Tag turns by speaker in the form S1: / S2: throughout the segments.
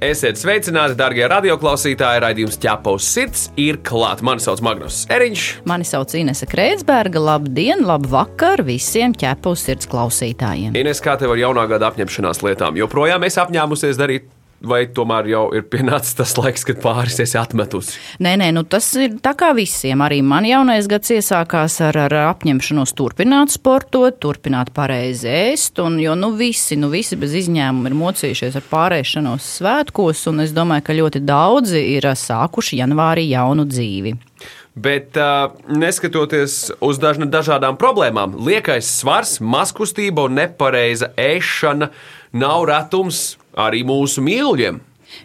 S1: Esiet sveicināti, darbie radioklausītāji! Radījums ķepa uz sirds ir klāts. Mani sauc Magnus Eriņš.
S2: Mani sauc Inese Kreitsberga. Labdien, labu vakar visiem ķepa uz sirds klausītājiem.
S1: Ines, kā tev ar jaunā gada apņemšanās lietām? Joprojām esi apņēmusies darīt vai tomēr jau ir pienācis tas laiks, kad pāris esi atmetusi?
S2: Nē, nē, nu tas ir tā kā visiem. Arī man jaunais gads iesākās ar, ar apņemšanos turpināt sportot, turpināt pareizi ēst, un jo nu visi, nu visi bez izņēmuma ir mocījušies ar pārēšanos svētkos, un es domāju, ka ļoti daudzi ir sākuši janvārī jaunu dzīvi.
S1: Bet, uh, neskatoties uz dažna, dažādām problēmām, liekais svars, maskustība un nepareiza ēšana nav retums arī mūsu mīluļiem.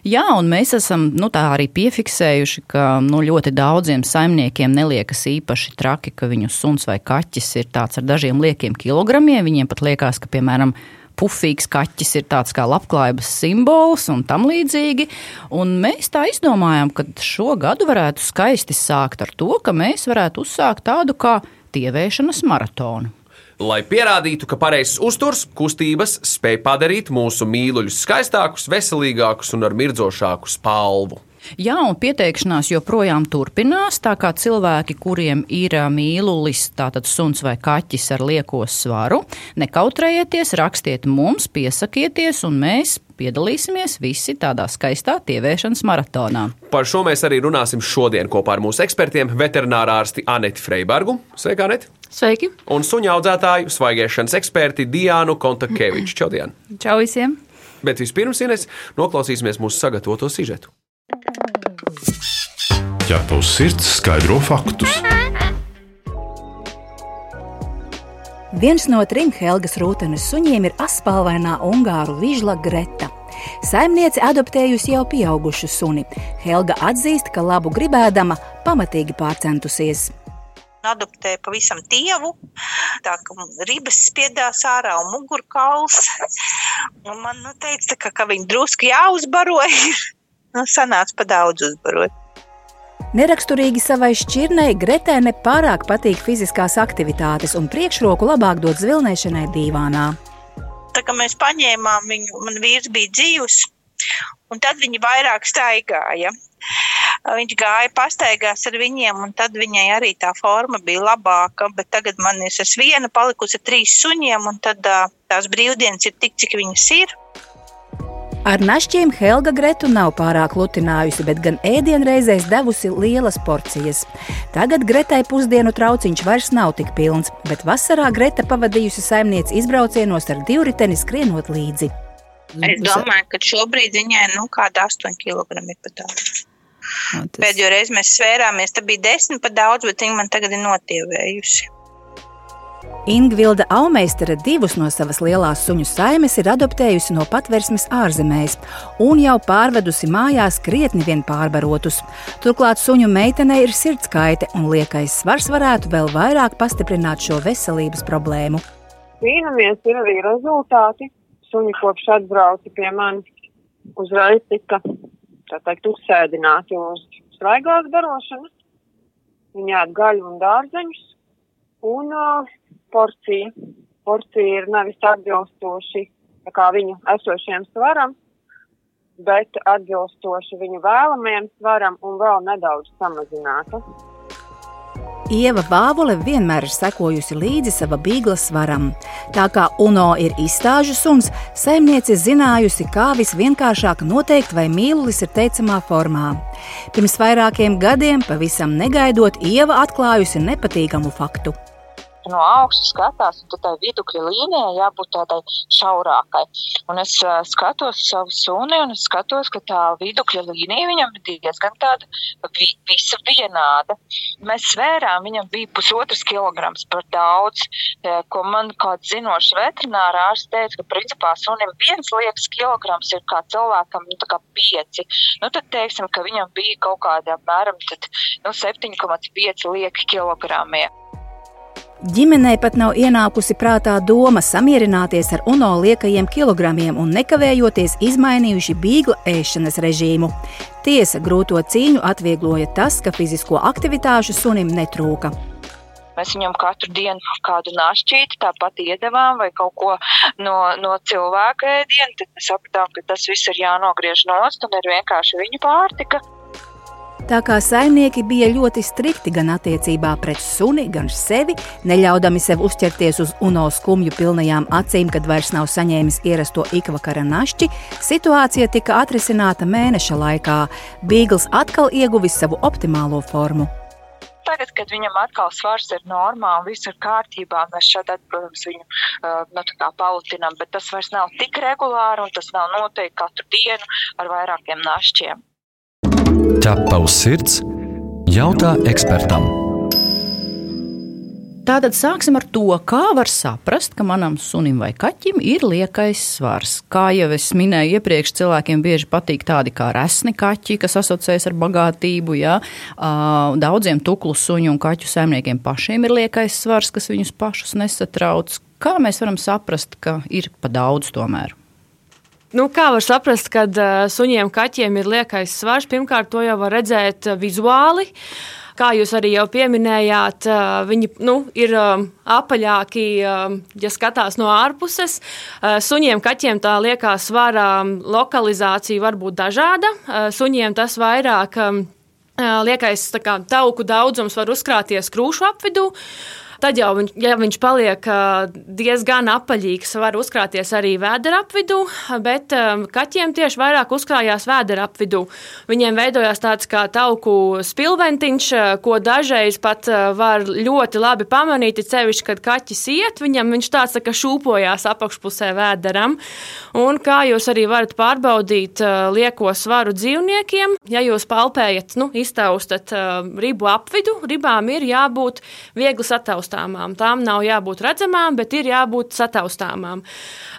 S2: Jā, un mēs esam nu, arī piefiksējuši, ka nu, ļoti daudziem saimniekiem neliekas īpaši traki, ka viņu suns vai kaķis ir tāds ar dažiem liekiem kilogramiem. Viņiem pat liekas, ka, piemēram, pufīgs kaķis ir tāds kā labklājības simbols un tam līdzīgi. Un mēs tā izdomājām, ka šo gadu varētu skaisti sākt ar to, ka mēs varētu uzsākt tādu kā tievēšanas maratonu
S1: lai pierādītu, ka pareizs uzturs, kustības spēj padarīt mūsu mīluļus skaistākus, veselīgākus un ar mirdzošāku spalvu.
S2: Jā, un pieteikšanās joprojām turpinās. Tā kā cilvēki, kuriem ir mīlulis, tātad suns vai kaķis ar lieko svaru, nekautrējieties, rakstiet mums, piesakieties, un mēs piedalīsimies visi tādā skaistā tievēršanas maratonā.
S1: Par šo mēs arī runāsim šodien kopā ar mūsu ekspertiem - veterinārārsti Aneti Freibergu. Sveika, Aneti!
S3: Sveiki!
S1: Un suņa audzētāju svaigiešanas eksperti Diānu Kontakeviču. Čau, Diana!
S3: Čau visiem!
S1: Bet vispirms, Ines, noklausīsimies mūsu sagatavoto sižetu.
S4: Ja tavs sirds skaidro faktus.
S5: Viens no trim Helgas rūtenes suņiem ir aspalvainā ungāru vižla Greta. Saimniece adoptējusi jau pieaugušu suni. Helga atzīst, ka labu gribēdama pamatīgi pārcentusies
S6: adoptēja pavisam tievu, tā ka ribas spiedās ārā un mugurkauls. Un man nu, teica, ka, ka viņi drusku jāuzbaroja. nu, sanāca pa daudz uzbarot.
S5: Neraksturīgi savai šķirnei Gretē nepārāk patīk fiziskās aktivitātes un priekšroku labāk dot zvilnēšanai dīvānā.
S6: Tā kā mēs paņēmām viņu, man vīrs bija dzīvs, un tad viņi vairāk staigāja. Viņš gāja pastaigās ar viņiem, un tad viņai arī tā forma bija labāka. Bet tagad man ir es viena palikusi ar trīs suņiem, un tad tās brīvdienas ir tik, cik viņas ir.
S5: Ar našķiem Helga Gretu nav pārāk lutinājusi, bet gan ēdienreizēs devusi lielas porcijas. Tagad Gretai pusdienu trauciņš vairs nav tik pilns, bet vasarā Greta pavadījusi saimnieci izbraucienos ar divriteni skrienot līdzi.
S6: Es domāju, ka šobrīd viņai nu, kāda 8 kg ir pat daudz. Tas... Pēdējo reizi mēs svērāmies, tad bija 10 pat daudz, bet viņa man tagad ir notievējusi.
S5: Ingvilda Aumeistere divus no savas lielās suņu saimes ir adoptējusi no patversmes ārzemēs un jau pārvedusi mājās krietni vien pārbarotus. Turklāt suņu meitenei ir sirdskaite un liekais svars varētu vēl vairāk pastiprināt šo veselības problēmu.
S7: Vīnamies ir arī rezultāti. Suņi kopš atbrauca pie manis uzreiz tika, tā teikt, uzsēdināti uz svaigās barošanas. Viņi ēd gaļu un dārzeņus. Un uh, porcija. Porcija ir nevis atbilstoši viņu esošiem svaram, bet atbilstoši viņu vēlamajam svaram un vēl nedaudz samazināta.
S5: Ieva Vāvule vienmēr ir sekojusi līdzi sava bīgla svaram. Tā kā UNO ir izstāžu suns, saimniece zinājusi, kā visvienkāršāk noteikt, vai mīlulis ir teicamā formā. Pirms vairākiem gadiem, pavisam negaidot, Ieva atklājusi nepatīkamu faktu
S8: no augšas skatās, un tai vidukļa līnijai jābūt tādai šaurākai. Un es uh, skatos savu suni, un es skatos, ka tā vidukļa līnija viņam ir diezgan tāda vi, visa vienāda. Mēs svērām, viņam bija pusotrs kilograms par daudz, ko man kāds zinošs veterinārā ārsts teica, ka principā sunim viens liekas kilograms ir kā cilvēkam, nu kā pieci. Nu tad teiksim, ka viņam bija kaut kādi apmēram tad, nu, 7,5 lieki kilogramie.
S5: Ģimenei pat nav ienākusi prātā doma samierināties ar UNO liekajiem kilogramiem un nekavējoties izmainījuši bīgla ēšanas režīmu. Tiesa grūto cīņu atviegloja tas, ka fizisko aktivitāšu sunim netrūka.
S8: Mēs viņam katru dienu kādu našķīti tāpat iedavām vai kaut ko no, no cilvēka ēdienu. Tad mēs sapratām, ka tas viss ir jānogriež nost un ir vienkārši viņu pārtika.
S5: Tā kā saimnieki bija ļoti strikti gan attiecībā pret suni, gan sevi, neļaudami sev uzķerties uz UNO skumju pilnajām acīm, kad vairs nav saņēmis ierasto ikvakara našķi, situācija tika atrisināta mēneša laikā. Bīgls atkal ieguvis savu optimālo formu.
S8: Tagad, kad viņam atkal svars ir normā un viss ir kārtībā, mēs šeit, protams, viņu nu, palutinām, bet tas vairs nav tik regulāri un tas nav noteikti katru dienu ar vairākiem našķiem.
S9: Ķepa uz sirds - jautā ekspertam.
S2: Tātad sāksim ar to, kā var saprast, ka manam sunim vai kaķim ir liekais svars. Kā jau es minēju iepriekš, cilvēkiem bieži patīk tādi kā resni kaķi, kas asociējas ar bagātību. Ja? Daudziem tuklu suņu un kaķu saimniekiem pašiem ir liekais svars, kas viņus pašus nesatrauc. Kā mēs varam saprast, ka ir pa daudz tomēr?
S3: Nu, kā var saprast, kad suņiem, kaķiem ir liekais svars? Pirmkārt, to jau var redzēt vizuāli. Kā jūs arī jau pieminējāt, viņi nu, ir apaļāki, ja skatās no ārpuses. Suņiem, kaķiem tā liekā svara lokalizācija var būt dažāda. Suņiem tas vairāk liekais kā, tauku daudzums var uzkrāties krūšu apvidū. Tad jau, viņš, ja viņš paliek diezgan apaļīgs, var uzkrāties arī vēdera apvidū, bet kaķiem tieši vairāk uzkrājās vēdera apvidū. Viņiem veidojās tāds kā tauku spilventiņš, ko dažreiz pat var ļoti labi pamanīt, cevišķi, kad kaķis iet, viņam viņš tāds tā kā šūpojās apakšpusē vēderam. Un kā jūs arī varat pārbaudīt lieko svaru dzīvniekiem, ja jūs palpējat, nu, iztaustat ribu apvidu, ribām ir jābūt viegli sataustām sataustāmām. Tām nav jābūt redzamām, bet ir jābūt sataustāmām.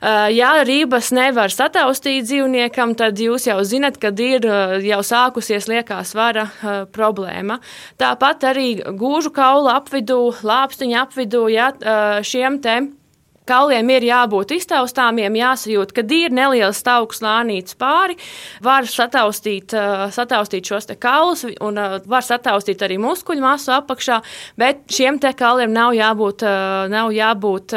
S3: Uh, ja rības nevar sataustīt dzīvniekam, tad jūs jau zinat, ka ir uh, jau sākusies liekā svara uh, problēma. Tāpat arī gūžu kaula apvidū, lāpstiņa apvidū, ja šiem tēmiem Kauliem ir jābūt iztaustāmiem, jāsajūt, ka ir neliels tauku slānīts pāri, var sataustīt, sataustīt šos kaulus un var sataustīt arī muskuļu masu apakšā, bet šiem te kauliem nav jābūt, nav jābūt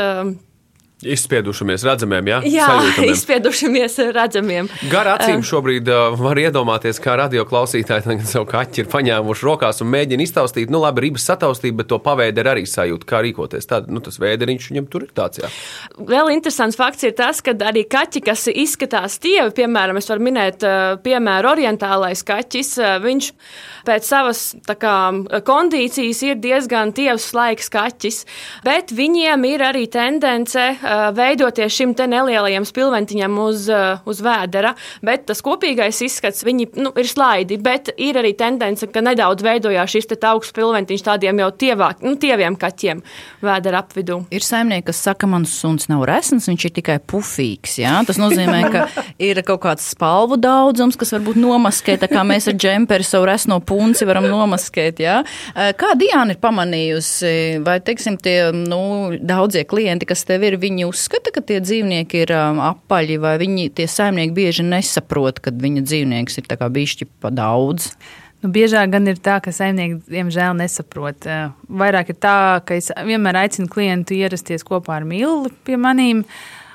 S1: Izspiedušamies redzamiem, ja?
S3: jā, Sajūtamiem. izspiedušamies redzamiem.
S1: Gar acīm šobrīd uh, var iedomāties, kā radio klausītāji tagad savu kaķi ir paņēmuši rokās un mēģina iztaustīt. Nu, labi, rības sataustīt, bet to paveidi ir arī sajūta, kā rīkoties. Tad, nu, tas vēderiņš viņam tur ir tāds, jā.
S3: Vēl interesants fakts ir tas, ka arī kaķi, kas izskatās tievi, piemēram, es varu minēt, piemēram, orientālais kaķis, viņš pēc savas kā, kondīcijas ir diezgan tievs laiks kaķis, bet viņiem ir arī tendence veidoties šim nelielajam spilventiņam uz, uz vēdera, bet tas kopīgais izskats viņi, nu, ir slaidi, bet ir arī tendence, ka nedaudz veidojās šis augsts spilventiņš tādiem jau tievāk, nu, tieviem kaķiem vēdera apvidū.
S2: Ir saimnieki, kas saka, mans suns nav resns, viņš ir tikai pufīgs. Jā? Tas nozīmē, ka ir kaut kāds spalvu daudzums, kas varbūt nomaskē, tā kā mēs ar džemperi savu resno punci varam nomaskēt. Jā? Kā Diana ir pamanījusi, vai, teiksim, tie, nu, daudzie klienti, kas tev ir, viņi viņi uzskata, ka tie dzīvnieki ir um, apaļi, vai viņi tie saimnieki bieži nesaprot, ka viņa dzīvnieks ir bišķi pa daudz.
S10: Nu, biežāk gan ir tā, ka saimnieki, diemžēl, nesaprot. Uh, vairāk ir tā, ka es vienmēr aicinu klientu ierasties kopā ar mīlu pie manīm.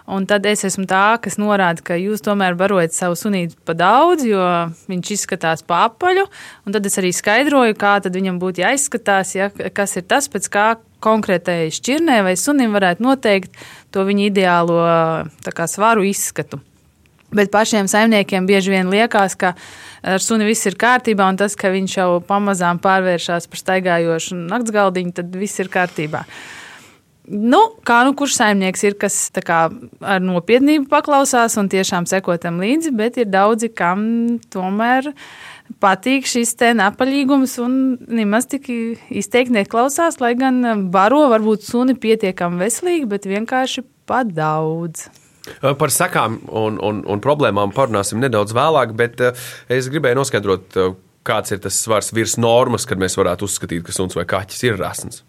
S10: Un tad es esmu tā, kas norāda, ka jūs tomēr barojat savu sunīti pa daudz, jo viņš izskatās apaļu. Tad es arī skaidroju, kā viņam būtu jāizskatās, ja, kas ir tas, pēc kā konkrētai šķirnē vai sunim varētu noteikt to viņa ideālo kā, svaru izskatu. Bet pašiem saimniekiem bieži vien liekas, ka ar suni viss ir kārtībā, un tas, ka viņš jau pamazām pārvēršas par staigājošu naktsgaldiņu, tad viss ir kārtībā. Nu, kā nu kurš saimnieks ir, kas kā, ar nopietnību paklausās un tiešām seko tam līdzi, bet ir daudzi, kam tomēr patīk šis te napaļīgums un nemaz tik izteikti neklausās, lai gan baro varbūt suni pietiekami veselīgi, bet vienkārši pat daudz.
S1: Par sekām un, un, un problēmām parunāsim nedaudz vēlāk, bet es gribēju noskaidrot, kāds ir tas svars virs normas, kad mēs varētu uzskatīt, ka suns vai kaķis ir rasns.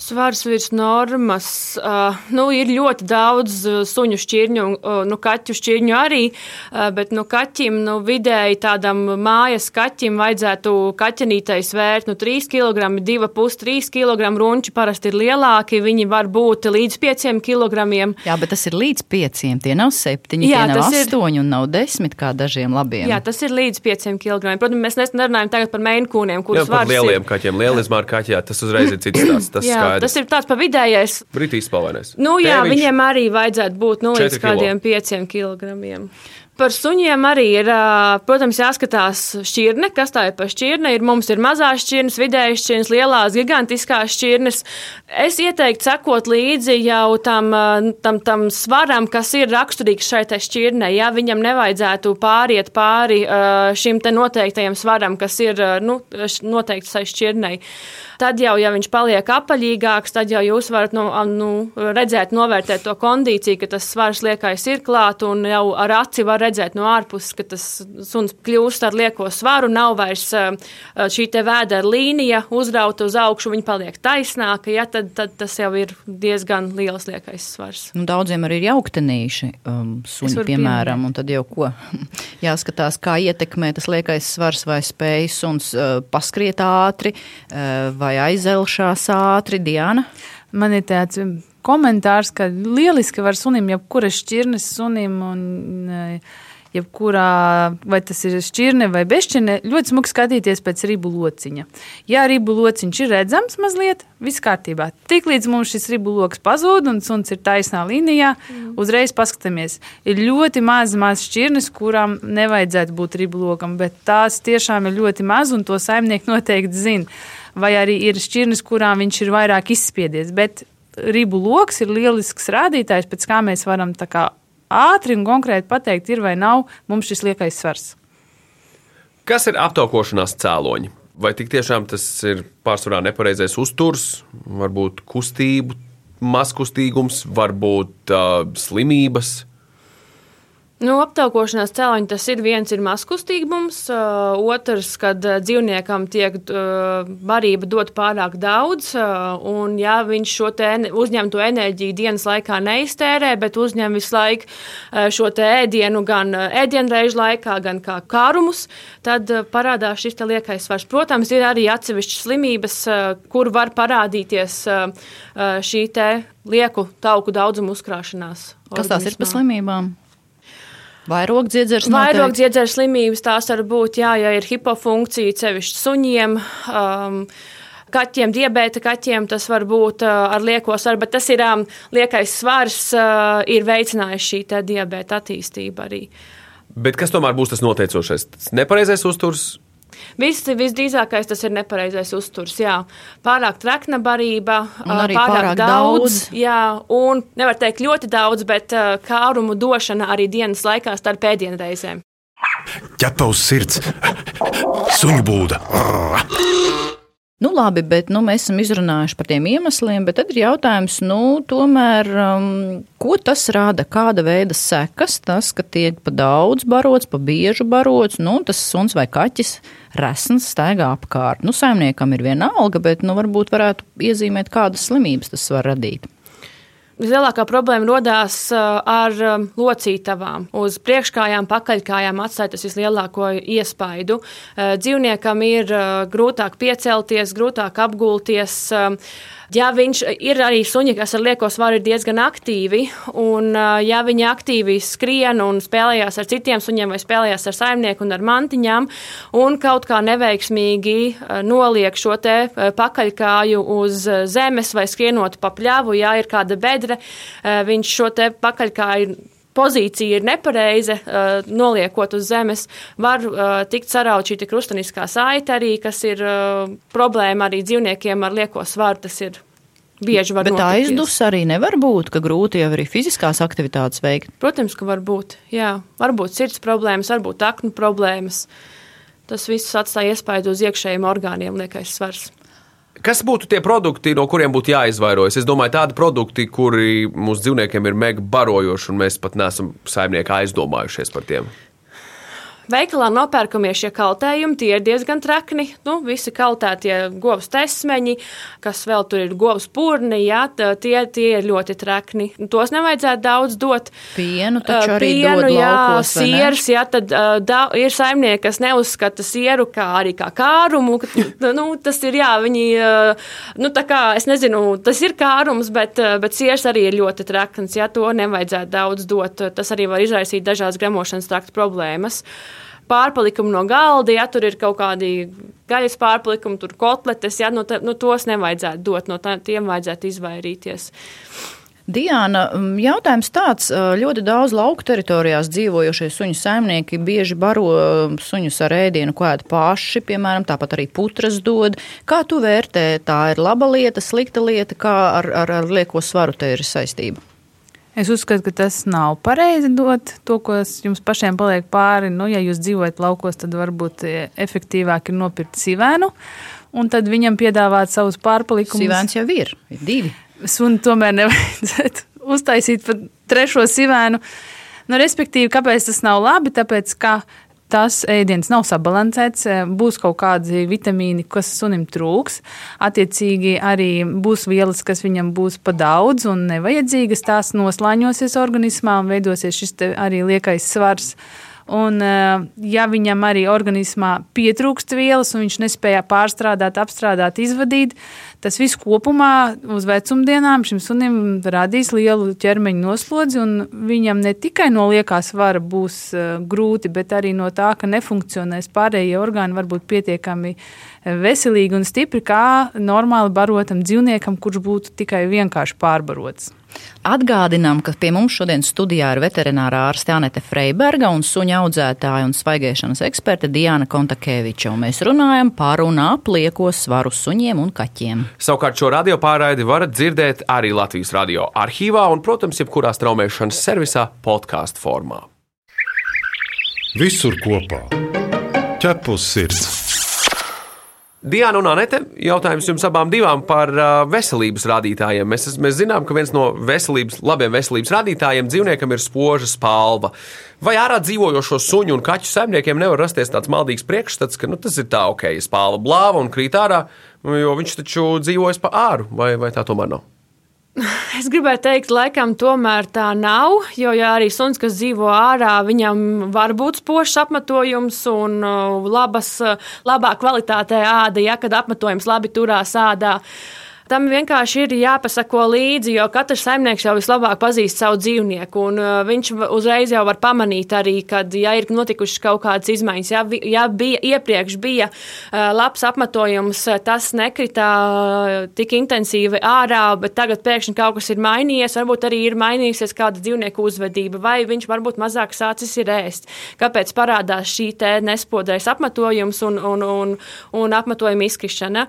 S3: Svars virs normas. Uh, nu, ir ļoti daudz uh, suņu šķirņu, uh, nu, kaķu šķirņu arī, uh, bet nu, kaķim nu, vidēji tādam mājas kaķim vajadzētu kaķenītai svērt nu, 3 kg, 2,5-3 kg. Runči parasti ir lielāki, viņi var būt līdz 5 kg.
S2: Jā, bet tas ir līdz 5. Tie nav 7, Jā, tie nav 8 ir... un nav 10 kā dažiem labiem.
S3: Jā, tas ir līdz 5 kg. Protams, mēs nerunājam tagad par meinkūniem, kurus
S1: var. Par lieliem ir... kaķiem, lielizmāra kaķiem, tas uzreiz ir cits stāsts.
S3: Skaidrs. tas ir tāds pa vidējais.
S1: Britijas spalvainais.
S3: Nu, jā, Tēviņš. viņiem arī vajadzētu būt nu, līdz kādiem 5 kg. Par suņiem arī ir, protams, jāskatās šķirne, kas tā ir pa šķirne. Ir, mums ir mazās šķirnes, vidējas šķirnes, lielās, gigantiskās šķirnes. Es ieteiktu sekot līdzi jau tam, tam, tam svaram, kas ir raksturīgs šai šķirnei. Ja viņam nevajadzētu pāriet pāri šim noteiktajam svaram, kas ir nu, noteikts šai šķirnei. Tad jau, ja viņš paliek apaļīgāks, tad jau jūs varat nu, nu, redzēt, novērtēt to kondīciju, ka tas svars liekais ir klāt, un jau ar aci var redzēt no ārpuses, ka tas suns kļūst ar lieko svaru, nav vairs šī te vēdera līnija uzrauta uz augšu, viņa paliek taisnāka, ja, tad, tad tas jau ir diezgan liels liekais svars.
S2: Nu, daudziem arī ir jauktenīši um, suņi, piemēram, un tad jau ko jāskatās, kā ietekmē tas liekais svars vai spēj suns uh, paskriet ātri uh, vai vai aizelšās ātri, Diana?
S10: Man ir tāds komentārs, ka lieliski var sunim, jebkuras šķirnes sunim un eh, jebkurā, vai tas ir šķirne vai bezšķirne, ļoti smuki skatīties pēc ribu lociņa. Ja ribu lociņš ir redzams mazliet, viss kārtībā. Tiklīdz mums šis ribu lokus pazūd un suns ir taisnā līnijā, mm. uzreiz paskatāmies. Ir ļoti maz, maz šķirnes, kurām nevajadzētu būt ribu lokam, bet tās tiešām ir ļoti maz un to saimnieki noteikti zina vai arī ir šķirnes, kurām viņš ir vairāk izspiedies. Bet ribu lokus ir lielisks rādītājs, pēc kā mēs varam kā ātri un konkrēti pateikt, ir vai nav mums šis liekais svars.
S1: Kas ir aptaukošanās cēloņi? Vai tik tiešām tas ir pārsvarā nepareizais uzturs, varbūt kustību, mazkustīgums, varbūt uh, slimības?
S3: Nu, aptaukošanās cēloņi tas ir viens ir mazkustīgums, otrs, kad dzīvniekam tiek barība dot pārāk daudz, un ja viņš šo uzņemto enerģiju dienas laikā neiztērē, bet uzņem visu laiku šo ēdienu gan ēdienreižu laikā, gan kā kārumus, tad parādās šis te liekais svars. Protams, ir arī atsevišķas slimības, kur var parādīties šī te lieku tauku daudzumu uzkrāšanās.
S2: Kas tās ir pa slimībām? Vairogdziedzers.
S3: Vairogdziedzers slimības tās var būt, jā, ja ir hipofunkcija, sevišķi suņiem. Um, kaķiem, diabēta kaķiem tas var būt uh, ar lieko svaru, bet tas ir um, liekais svars, uh, ir veicinājis šī diabēta attīstība arī.
S1: Bet kas tomēr būs tas noteicošais? Tas nepareizais uzturs,
S3: Viss, visdrīzākais tas ir nepareizais uzturs. Jā. Pārāk trakna barība,
S2: pārāk, pārāk daudz. daudz.
S3: Jā, un nevar teikt ļoti daudz, bet kārumu došana arī dienas laikā starp pēdienreizēm.
S4: Ķepa uz sirds, suņu būda.
S2: Nu, labi, bet nu, mēs esam izrunājuši par tiem iemesliem, bet tad ir jautājums, nu, tomēr, um, ko tas rada, kāda veida sekas, tas, ka tiek pa daudz barots, pa biežu barots, nu, tas suns vai kaķis resns staigā apkārt. Nu, saimniekam ir viena alga, bet, nu, varbūt varētu iezīmēt, kādas slimības tas var radīt.
S3: Vislielākā problēma radās uh, ar um, locītavām. Uz priekškājām, pakaļkājām atstāja tas vislielāko iespaidu. Uh, dzīvniekam ir grūtāk piecelties, grūtāk apgulties. Ja viņš ir arī suņi, kas ar lieko svaru ir diezgan aktīvi, un ja viņi aktīvi skrien un spēlējās ar citiem suņiem vai spēlējās ar saimnieku un ar mantiņām, un kaut kā neveiksmīgi noliek šo te pakaļkāju uz zemes vai skrienot pa pļavu, ja ir kāda bedre, viņš šo te pakaļkāju pozīcija ir nepareiza, uh, noliekot uz zemes, var uh, tikt saraut šī krustaniskā saite arī, kas ir uh, problēma arī dzīvniekiem ar lieko svaru. Tas ir bieži var
S2: būt. Bet
S3: notikties.
S2: aizdus arī nevar būt, ka grūti jau arī fiziskās aktivitātes veikt.
S3: Protams, ka var būt. Jā, var būt sirds problēmas, var būt aknu problēmas. Tas viss atstāja iespaidu uz iekšējiem orgāniem, liekais svars.
S1: Kas būtu tie produkti, no kuriem būtu jāizvairojas? Es domāju, tādi produkti, kuri mūsu dzīvniekiem ir mega barojoši, un mēs pat neesam saimnieki aizdomājušies par tiem.
S3: Veikalā nopērkamie šie kaltējumi, tie ir diezgan trekni. Nu, visi kaltētie govs tesmeņi, kas vēl tur ir govs purni, jā, tie, tie ir ļoti trekni. Tos nevajadzētu daudz dot.
S2: Pienu taču arī
S3: Pienu,
S2: dod
S3: jā,
S2: laukos,
S3: siers, jā, tad uh, da, ir saimnieki, kas neuzskata sieru kā arī kā kārumu. Nu, tas ir, jā, viņi, uh, nu, tā kā, es nezinu, tas ir kārums, bet, uh, bet siers arī ir ļoti trekns, jā, to nevajadzētu daudz dot. Tas arī var izraisīt dažādas gremošanas trakta problēmas pārpalikumi no galda, ja tur ir kaut kādi gaļas pārpalikumi, tur kotletes, ja no, ta, no tos nevajadzētu dot, no tā, tiem vajadzētu izvairīties.
S2: Diana, jautājums tāds, ļoti daudz lauku teritorijās dzīvojošie suņu saimnieki bieži baro suņus ar ēdienu, ko ēd paši, piemēram, tāpat arī putras dod. Kā tu vērtē, tā ir laba lieta, slikta lieta, kā ar, ar, ar lieko svaru te ir saistība?
S10: Es uzskatu, ka tas nav pareizi dot to, kas jums pašiem paliek pāri. Nu, ja jūs dzīvojat laukos, tad varbūt efektīvāk ir nopirkt sivēnu un tad viņam piedāvāt savus pārpalikumus.
S2: Sivēns jau ir, ir divi.
S10: Suni tomēr nevajadzētu uztaisīt par trešo sivēnu. Nu, respektīvi, kāpēc tas nav labi? Tāpēc, ka tas ēdiens nav sabalansēts, būs kaut kādi vitamīni, kas sunim trūks. Attiecīgi arī būs vielas, kas viņam būs pa daudz un nevajadzīgas. Tās noslāņosies organismā un veidosies šis arī liekais svars. Un, ja viņam arī organismā pietrūkst vielas, un viņš nespēja pārstrādāt, apstrādāt, izvadīt, tas viss kopumā uz vecumdienām šim sunim radīs lielu ķermeņa noslodzi, viņam ne tikai no liekā svara būs grūti, bet arī no tā, ka nefunkcionēs pārējie orgāni, varbūt pietiekami veselīgi un stipri, kā normāli barotam dzīvniekam, kurš būtu tikai vienkārši pārbarots.
S2: Atgādinām, ka pie mums šodien studijā ir veterinārā ārste Anete Freiberga un suņa audzētāja un svaigēšanas eksperte Diana Kontakeviča. Mēs runājam par un ap lieko svaru suņiem un kaķiem.
S1: Savukārt šo radio pārraidi varat dzirdēt arī Latvijas radio arhīvā un, protams, jebkurā straumēšanas servisā podkāstu formā.
S4: Visur kopā - ķepus sirds.
S1: Diana un Anete, jautājums jums abām divām par uh, veselības rādītājiem. Mēs, mēs zinām, ka viens no veselības, labiem veselības rādītājiem dzīvniekam ir spoža spalva. Vai ārā dzīvojošo suņu un kaķu saimniekiem nevar rasties tāds maldīgs priekšstats, ka nu, tas ir tā, ok, spalva blāva un krīt ārā, jo viņš taču dzīvojas pa āru, vai, vai tā tomēr nav?
S3: Es gribēju teikt, laikam tomēr tā nav. Jo, ja arī suns, kas dzīvo ārā, viņam var būt spožs apmetojums un uh, labas, uh, labā kvalitātē āda, ja kad apmetojums labi turās ādā. Tam vienkārši ir jāpasako līdzi, jo katrs saimnieks jau vislabāk pazīst savu dzīvnieku. Un, uh, viņš uzreiz jau var pamanīt arī, kad ja ir notikušas kaut kādas izmaiņas. Ja, ja bija iepriekš bija uh, labs apmetojums, uh, tas nekrita uh, tik intensīvi ārā, bet tagad pēkšņi kaut kas ir mainījies. Varbūt arī ir mainījusies kāda dzīvnieku uzvedība, vai viņš varbūt mazāk sācis ir ēst. Kāpēc parādās šī nespodrais apmetojums un, un, un, un apmetojuma izkrišana?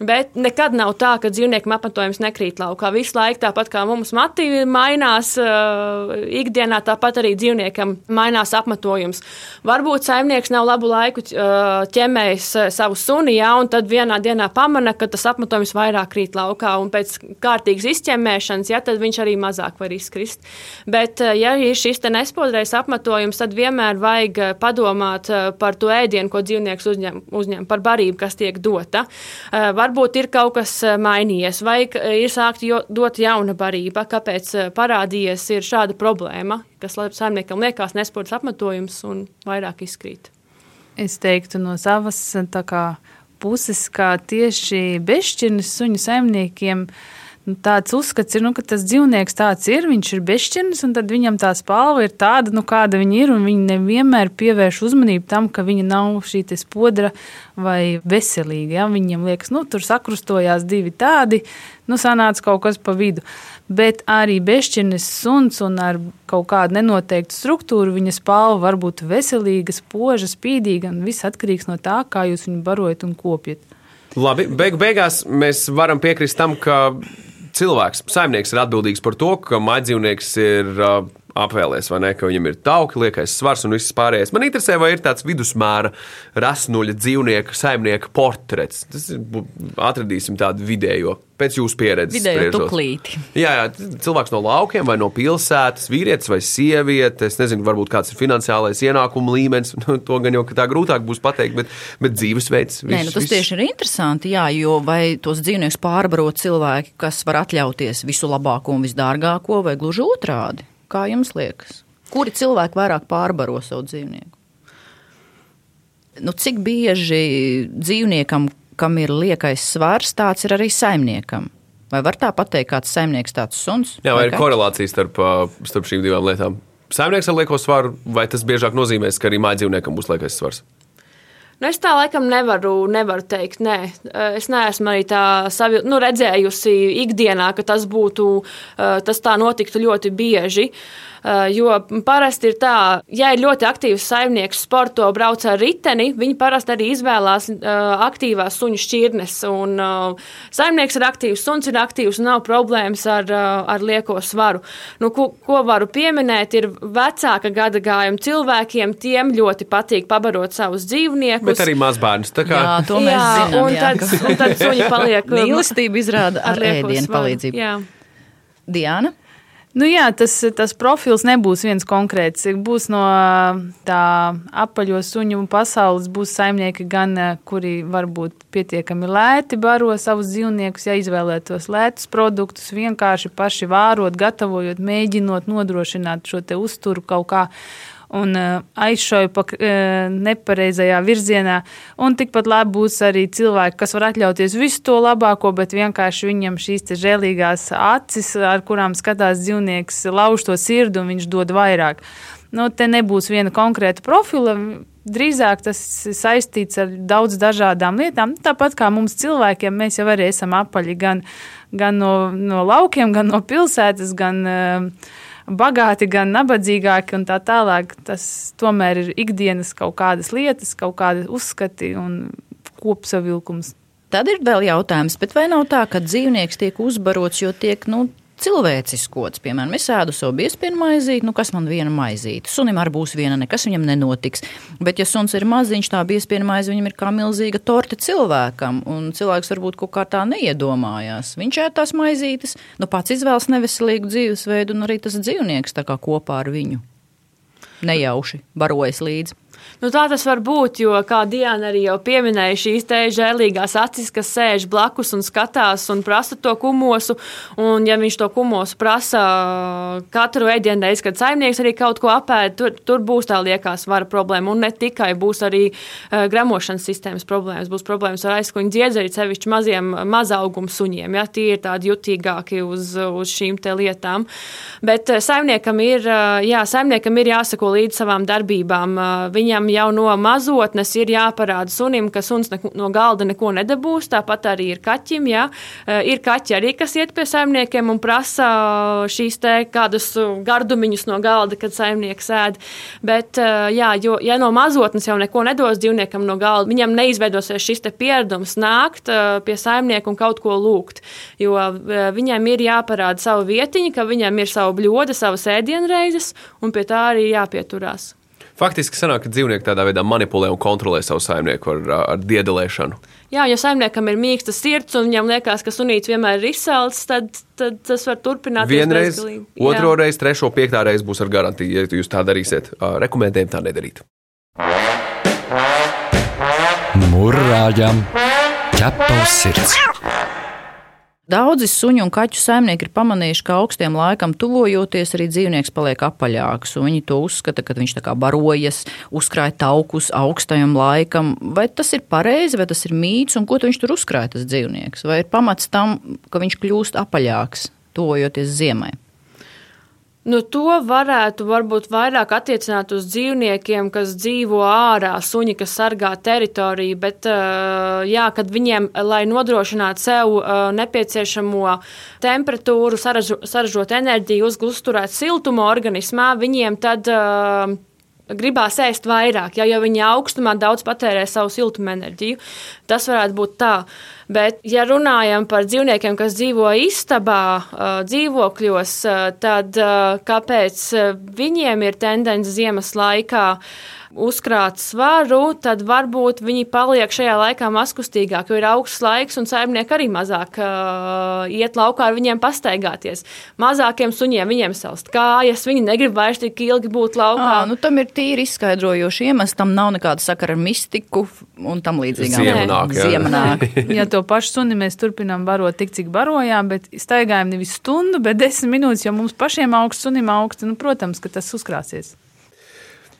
S3: Bet nekad nav tā, ka dzīvniekiem apmetojums nekrīt laukā. Visu laiku tāpat kā mums mati mainās, uh, ikdienā tāpat arī dzīvniekam mainās apmetojums. Varbūt saimnieks nav labu laiku uh, ķemējis uh, savu suni, jā, un tad vienā dienā pamana, ka tas apmetojums vairāk krīt laukā, un pēc kārtīgas izķemmēšanas, jā, tad viņš arī mazāk var izkrist. Bet, uh, ja ir šis te nespodrais apmetojums, tad vienmēr vajag padomāt par to ēdienu, ko dzīvnieks uzņem, uzņem par barību, kas tiek dota. Uh, varbūt ir kaut kas eh, mainījies, vai k- ir sākta dot jauna barība, kāpēc eh, parādījies šāda problēma, kas saimniekam liekas nesports apmetojums un vairāk izkrīt.
S10: Es teiktu no savas kā, puses, ka tieši bezšķirnes suņu saimniekiem nu, tāds uzskats ir, nu, ka tas dzīvnieks tāds ir, viņš ir bezšķirnes, un tad viņam tā spalva ir tāda, nu, kāda viņa ir, un viņi nevienmēr pievērš uzmanību tam, ka viņa nav šī spodra vai veselīga. Ja? Viņiem liekas, nu, tur sakrustojās divi tādi, nu, sanāca kaut kas pa vidu. Bet arī bezšķirnes suns un ar kaut kādu nenoteiktu struktūru viņa spalva var būt veselīga, spoža, spīdīga, un viss atkarīgs no tā, kā jūs viņu barojat un kopjat.
S1: Labi, beig beigās mēs varam piekrist tam, ka cilvēks, saimnieks ir atbildīgs par to, ka maidzīvnieks ir apvēlēs, vai ne, ka viņam ir tauki, liekais svars un viss pārējais. Man interesē, vai ir tāds vidusmēra rasnuļa dzīvnieka, saimnieka portrets. Tas ir, atradīsim tādu vidējo, pēc jūsu pieredzes.
S2: Vidējo tuklīti.
S1: Jā, jā, cilvēks no laukiem vai no pilsētas, vīrietis vai sieviete. Es nezinu, varbūt kāds ir finansiālais ienākuma līmenis. Nu, to gan jau tā grūtāk būs pateikt, bet, bet dzīvesveids.
S2: Nē, nu, tas tieši ir interesanti, jā, jo vai tos dzīvniekus pārbaro cilvēki, kas var atļauties visu labāko un visdārgāko, vai gluži otrādi? Kā jums liekas? Kuri cilvēki vairāk pārbaro savu dzīvnieku? Nu, cik bieži dzīvniekam, kam ir liekais svars, tāds ir arī saimniekam? Vai var tā pateikt, kāds saimnieks tāds suns?
S1: Jā, vai ir
S2: kaķis?
S1: korelācija starp, starp šīm divām lietām? Saimnieks ar lieko svaru, vai tas biežāk nozīmēs, ka arī mājdzīvniekam būs liekais svars?
S3: Nu, es tā laikam nevaru, nevaru teikt. Nē. Es neesmu arī tā savi, nu, redzējusi ikdienā, ka tas būtu, tas tā notiktu ļoti bieži. Eh, Jo parasti ir tā, ja ir ļoti aktīvs saimnieks, sporto, brauc ar riteni, viņi parasti arī izvēlās eh, aktīvās suņu šķirnes. Un, eh, saimnieks ir aktīvs, suns ir aktīvs un nav problēmas ar, eh, ar lieko svaru. Nu, ko, ko varu pieminēt, ir vecāka gada gājuma cilvēkiem, tiem ļoti patīk pabarot savus dzīvniekus.
S1: Bet arī mazbērns. tā kā-
S2: Jā, to mēs
S3: Jā,
S2: zinām.
S3: un
S2: jā,
S3: tad, un tad suņi paliek
S2: Mīlestība izrāda ar
S3: lieko
S2: ēdienu
S3: svaru.
S2: palīdzību.
S3: Jā.
S2: Diana?
S10: Nu jā, tas, tas profils nebūs viens konkrēts. Būs no tā apaļo suņu pasaules, būs saimnieki gan, eh, kuri varbūt pietiekami lēti baro savus dzīvniekus, ja izvēlētos lētus produktus, vienkārši paši vārot, gatavojot, mēģinot nodrošināt šo uzturu kaut kā un uh, aizšauju pa uh, nepareizajā virzienā. Un tikpat labi būs arī cilvēki, kas var atļauties visu to labāko, bet vienkārši viņam šīs žēlīgās acis, ar kurām skatās dzīvnieks, lauž to sirdi un viņš dod vairāk. Nu, te nebūs viena konkrēta profila. Drīzāk tas saistīts ar daudz dažādām lietām. Tāpat kā mums cilvēkiem, mēs jau arī esam apaļi gan, gan no, no laukiem, gan no pilsētas, gan uh, bagāti, gan nabadzīgāki un tā tālāk. Tas tomēr ir ikdienas kaut kādas lietas, kaut kādi uzskati un kopsavilkums.
S2: Tad ir vēl jautājums, vai nav tā, ka dzīvnieks tiek uzbarots, jo tiek nu, cilvēciskots? Piemēram, es ēdu savu biespienu maizīti, nu kas man viena maizīte? Sunim arī būs viena, nekas viņam nenotiks. Bet, ja suns ir maziņš, tā biespienu maize viņam ir kā milzīga torte cilvēkam, un cilvēks varbūt kaut kā tā neiedomājās. Viņš ēd tās maizītes, nu pats izvēlas neveselīgu dzīvesveidu, un arī tas dzīvnieks tā kā kopā ar viņu nejauši barojas līdzi.
S3: Nu, tā tas var būt, jo, kā Diana arī jau pieminēja, šīs te žēlīgās acis, kas sēž blakus un skatās un prasa to kumosu. Un, ja viņš to kumosu prasa katru ēdienu reizi, kad saimnieks arī kaut ko apēd, tur, tur būs tā liekā svara problēma. Un ne tikai būs arī uh, gramošanas sistēmas problēmas, būs problēmas ar aizkuņu dziedzeri, sevišķi maziem mazaugumu suņiem. Ja, tie ir tādi jutīgāki uz, uz šīm lietām. Bet uh, saimniekam ir, uh, jā, saimniekam ir jāsako līdz savām darbībām. Viņam jau no mazotnes ir jāparāda sunim, ka suns neko, no galda neko nedabūs. Tāpat arī ir kaķim. Jā. Uh, Ir kaķi arī, kas iet pie saimniekiem un prasa šīs te kādus gardumiņus no galda, kad saimnieks ēd. Bet, jā, jo, ja no mazotnes jau neko nedos dzīvniekam no galda, viņam neizveidosies šis pieredums nākt pie saimnieka un kaut ko lūgt. Jo viņam ir jāparāda savu vietiņu, ka viņam ir sava bļoda, savas ēdienreizes, un pie tā arī jāpieturās.
S1: Faktiski sanāk, ka dzīvnieki tādā veidā manipulē un kontrolē savu saimnieku ar, ar diedelēšanu.
S3: Jā, ja saimniekam ir mīksta sirds un viņam liekas, ka sunīts vienmēr ir izsalcis, tad, tad tas var turpināties.
S1: Vienreiz, otro reizi, trešo, piektā reizi būs ar garantiju, ja jūs tā darīsiet. Rekomendējam tā nedarīt.
S9: Murrājam, ķepavs sirds.
S2: Daudzi suņu un kaķu saimnieki ir pamanījuši, ka augstiem laikam tuvojoties, arī dzīvnieks paliek apaļāks. Viņi to uzskata, ka viņš tā kā barojas, uzkrāja taukus augstajam laikam. Vai tas ir pareizi, vai tas ir mīts, un ko viņš tur uzkrāja, tas dzīvnieks? Vai ir pamats tam, ka viņš kļūst apaļāks, tuvojoties ziemai?
S3: Nu, to varētu varbūt vairāk attiecināt uz dzīvniekiem, kas dzīvo ārā, suņi, kas sargā teritoriju, bet, uh, jā, kad viņiem, lai nodrošinātu sev uh, nepieciešamo temperatūru, saražo, saražot enerģiju, uzturēt siltumu organismā, viņiem tad uh, gribās ēst vairāk, ja, jo viņi augstumā daudz patērē savu siltumu enerģiju. Tas varētu būt tā. Bet, ja runājam par dzīvniekiem, kas dzīvo istabā, dzīvokļos, tad kāpēc viņiem ir tendence ziemas laikā? Uzkrāt svaru, tad varbūt viņi paliek šajā laikā mazkustīgāk, jo ir augsts laiks un saimnieki arī mazāk uh, iet laukā ar viņiem pastaigāties. Mazākiem suņiem viņiem salst kājas, viņi negrib vairs tik ilgi būt laukā.
S2: À, nu, tam ir tīri izskaidrojoši iemesli, tam nav nekāda sakara ar mistiku un tam līdzīgām
S1: jā.
S2: Ziemanāk.
S10: ja to pašu suni mēs turpinām barot tik, cik barojām, bet staigājam nevis stundu, bet desmit minūtes, jo mums pašiem augsts, sunim augsts, nu, protams, ka tas uzkrāsies.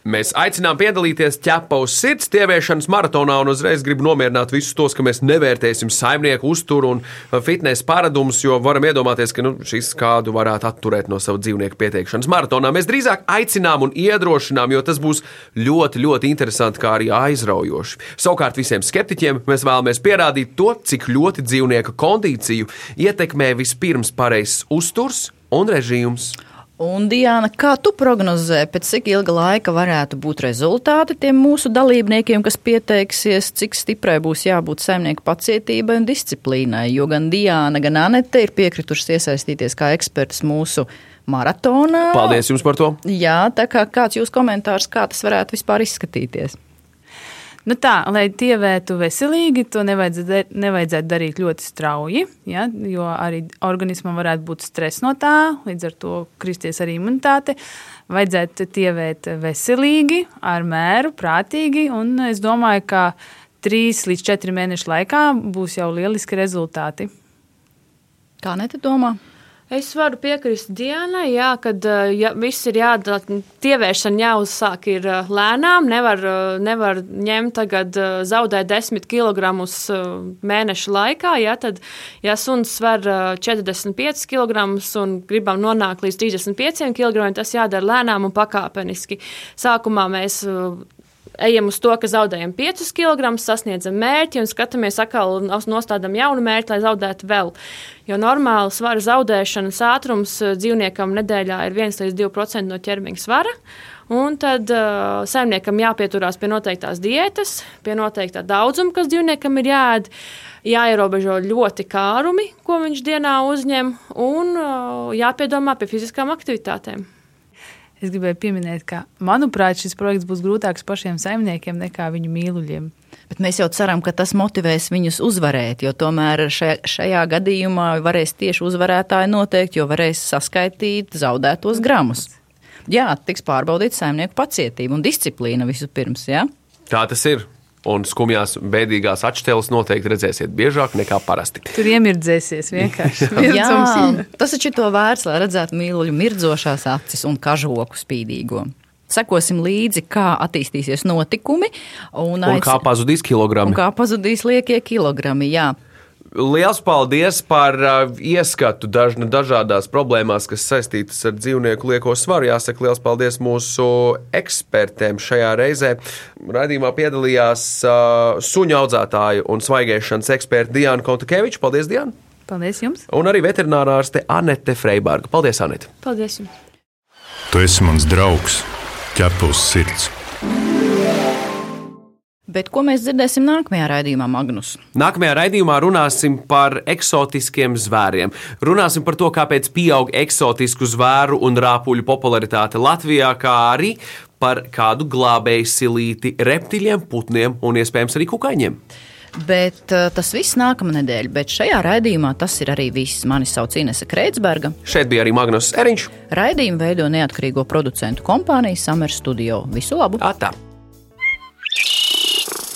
S1: Mēs aicinām piedalīties ķepa uz sirds tieviešanas maratonā un uzreiz gribu nomierināt visus tos, ka mēs nevērtēsim saimnieku uzturu un fitnesa paradumus, jo varam iedomāties, ka nu, šis kādu varētu atturēt no savu dzīvnieku pieteikšanas maratonā. Mēs drīzāk aicinām un iedrošinām, jo tas būs ļoti, ļoti interesanti, kā arī aizraujoši. Savukārt visiem skeptiķiem mēs vēlamies pierādīt to, cik ļoti dzīvnieka kondīciju ietekmē vispirms pareizs uzturs un režīms.
S2: Un, Diana, kā tu prognozē, pēc cik ilga laika varētu būt rezultāti tiem mūsu dalībniekiem, kas pieteiksies, cik stiprai būs jābūt saimnieku pacietībai un disciplīnai? Jo gan Diana, gan Anete ir piekritušas iesaistīties kā eksperts mūsu maratonā.
S1: Paldies jums par to!
S2: Jā, tā kā kāds jūs komentārs, kā tas varētu vispār izskatīties?
S10: Nu tā, lai tievētu veselīgi, to nevajadzētu, nevajadzētu darīt ļoti strauji, ja, jo arī organismam varētu būt stress no tā, līdz ar to kristies arī imunitāte. Vajadzētu tievēt veselīgi, ar mēru, prātīgi, un es domāju, ka trīs līdz četri mēnešu laikā būs jau lieliski rezultāti.
S2: Kā nete domā?
S3: Es varu piekrist Dienai, jā, kad ja, viss ir jādara, tievēršana jāuzsāk ir lēnām. Nevar, nevar ņemt tagad zaudēt 10 kg mēneša laikā. Jā, tad, ja suns sver 45 kg un gribam nonākt līdz 35 kg, tas jādara lēnām un pakāpeniski. Sākumā mēs ejam uz to, ka zaudējam 5 kg, sasniedzam mērķi un skatāmies atkal un nostādām jaunu mērķi, lai zaudētu vēl. Jo normāli svara zaudēšanas ātrums eh, dzīvniekam nedēļā ir 1 līdz 2% no ķermeņa svara. Un tad uh, saimniekam jāpieturās pie noteiktās diētas, pie noteiktā daudzuma, kas dzīvniekam ir jāēd. Jāierobežo ļoti kārumi, ko viņš dienā uzņem, un uh, jāpiedomā pie fiziskām aktivitātēm.
S10: Es gribēju pieminēt, ka, manuprāt, šis projekts būs grūtāks pašiem saimniekiem nekā viņu mīluļiem.
S2: Bet mēs jau ceram, ka tas motivēs viņus uzvarēt, jo tomēr šajā, šajā gadījumā varēs tieši uzvarētāji noteikt, jo varēs saskaitīt zaudētos gramus. Jā, tiks pārbaudīta saimnieku pacietība un disciplīna vispirms. Ja?
S1: Tā tas ir un skumjās, bēdīgās atšķeles noteikti redzēsiet biežāk nekā parasti.
S10: Tur iemirdzēsies vienkārši.
S2: Jā, tas taču ir to vērts, lai redzētu mīluļu mirdzošās acis un kažoku spīdīgo. Sekosim līdzi, kā attīstīsies notikumi.
S1: Un, un aic... kā pazudīs kilogrami.
S2: Un kā pazudīs liekie kilogrami, jā.
S1: Liels paldies par uh, ieskatu dažna, dažādās problēmās, kas saistītas ar dzīvnieku lieko svaru. Jāsaka, liels paldies mūsu ekspertiem šajā reizē. Radījumā piedalījās uh, suņu audzētāju un svaigēšanas eksperta Diana Kontakeviča. Paldies, Diana!
S10: Paldies jums!
S1: Un arī veterinārārste Anete Freiberga. Paldies, Anete!
S3: Paldies jums!
S4: Tu esi mans draugs, ķepus sirds!
S2: Bet ko mēs dzirdēsim nākamajā raidījumā, Magnus?
S1: Nākamajā raidījumā runāsim par eksotiskiem zvēriem. Runāsim par to, kāpēc pieaug eksotisku zvēru un rāpuļu popularitāte Latvijā, kā arī par kādu glābēju silīti reptiļiem, putniem un iespējams arī kukaiņiem.
S2: Bet uh, tas viss nākamā nedēļa, bet šajā raidījumā tas ir arī viss. Mani sauc Inese Kreitsberga.
S1: Šeit bija arī Magnus Eriņš.
S2: Raidījumu veido neatkarīgo producentu kompānija Summer Studio. Visu labu!
S1: Atā.